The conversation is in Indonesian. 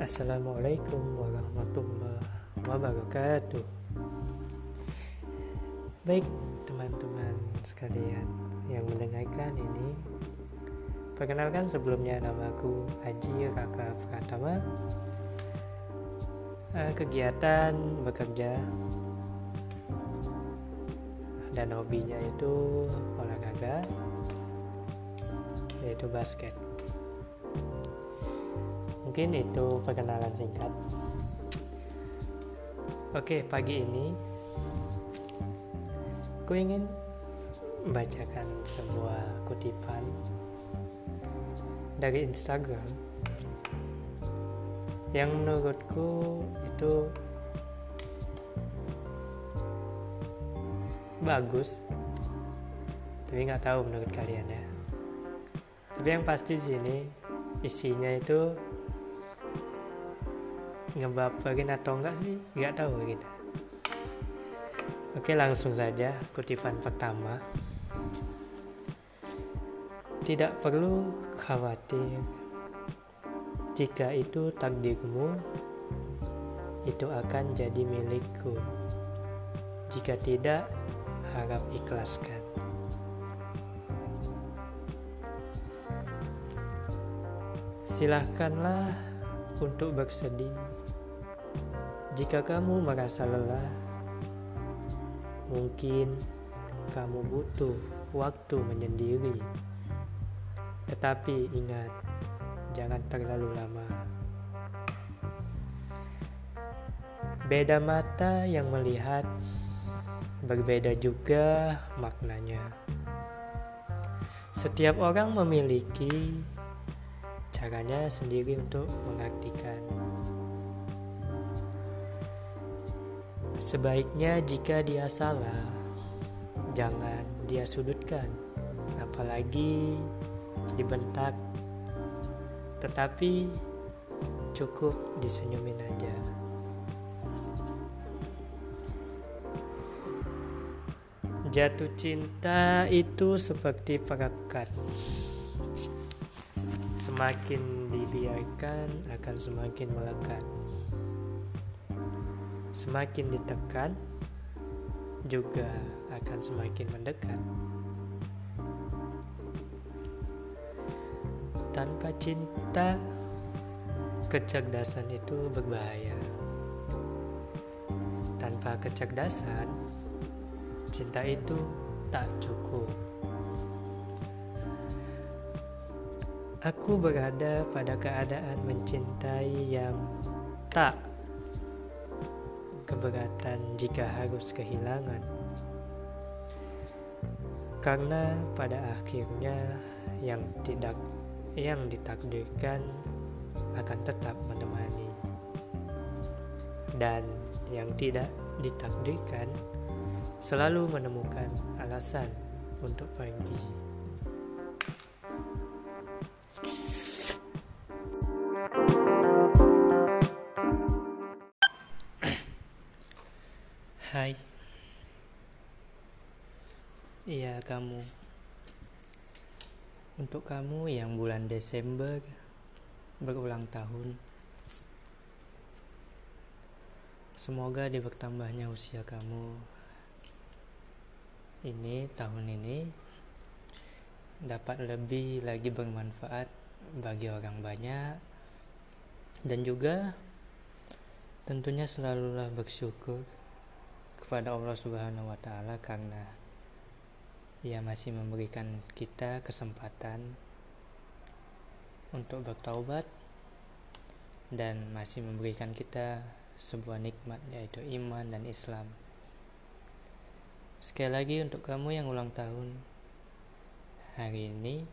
Assalamualaikum warahmatullahi wabarakatuh. Baik, teman-teman sekalian yang mendengarkan ini, perkenalkan sebelumnya nama aku Haji Raka Pratama. Eh, kegiatan bekerja dan hobinya itu olahraga, yaitu basket. Mungkin itu perkenalan singkat. Oke, pagi ini aku ingin membacakan sebuah kutipan dari Instagram yang menurutku itu bagus tapi nggak tahu menurut kalian ya tapi yang pasti sini isinya itu ngebaperin atau enggak sih? Nggak tahu gitu. Oke langsung saja kutipan pertama. Tidak perlu khawatir. Jika itu takdirmu itu akan jadi milikku. Jika tidak harap ikhlaskan. Silahkanlah untuk bersedih jika kamu merasa lelah, mungkin kamu butuh waktu menyendiri. Tetapi ingat, jangan terlalu lama. Beda mata yang melihat, berbeda juga maknanya. Setiap orang memiliki caranya sendiri untuk mengartikan. Sebaiknya jika dia salah, jangan dia sudutkan, apalagi dibentak. Tetapi cukup disenyumin aja. Jatuh cinta itu seperti perekat. Semakin dibiarkan akan semakin melekat semakin ditekan juga akan semakin mendekat. Tanpa cinta, kecerdasan itu berbahaya. Tanpa kecerdasan, cinta itu tak cukup. Aku berada pada keadaan mencintai yang tak keberatan jika harus kehilangan. Karena pada akhirnya yang tidak yang ditakdirkan akan tetap menemani. Dan yang tidak ditakdirkan selalu menemukan alasan untuk pergi. Hai. Iya kamu. Untuk kamu yang bulan Desember Berulang tahun. Semoga di bertambahnya usia kamu Ini tahun ini Dapat lebih lagi bermanfaat Bagi orang banyak. Dan juga Tentunya selalulah bersyukur kepada Allah Subhanahu wa taala karena ia masih memberikan kita kesempatan untuk bertaubat dan masih memberikan kita sebuah nikmat yaitu iman dan Islam. Sekali lagi untuk kamu yang ulang tahun hari ini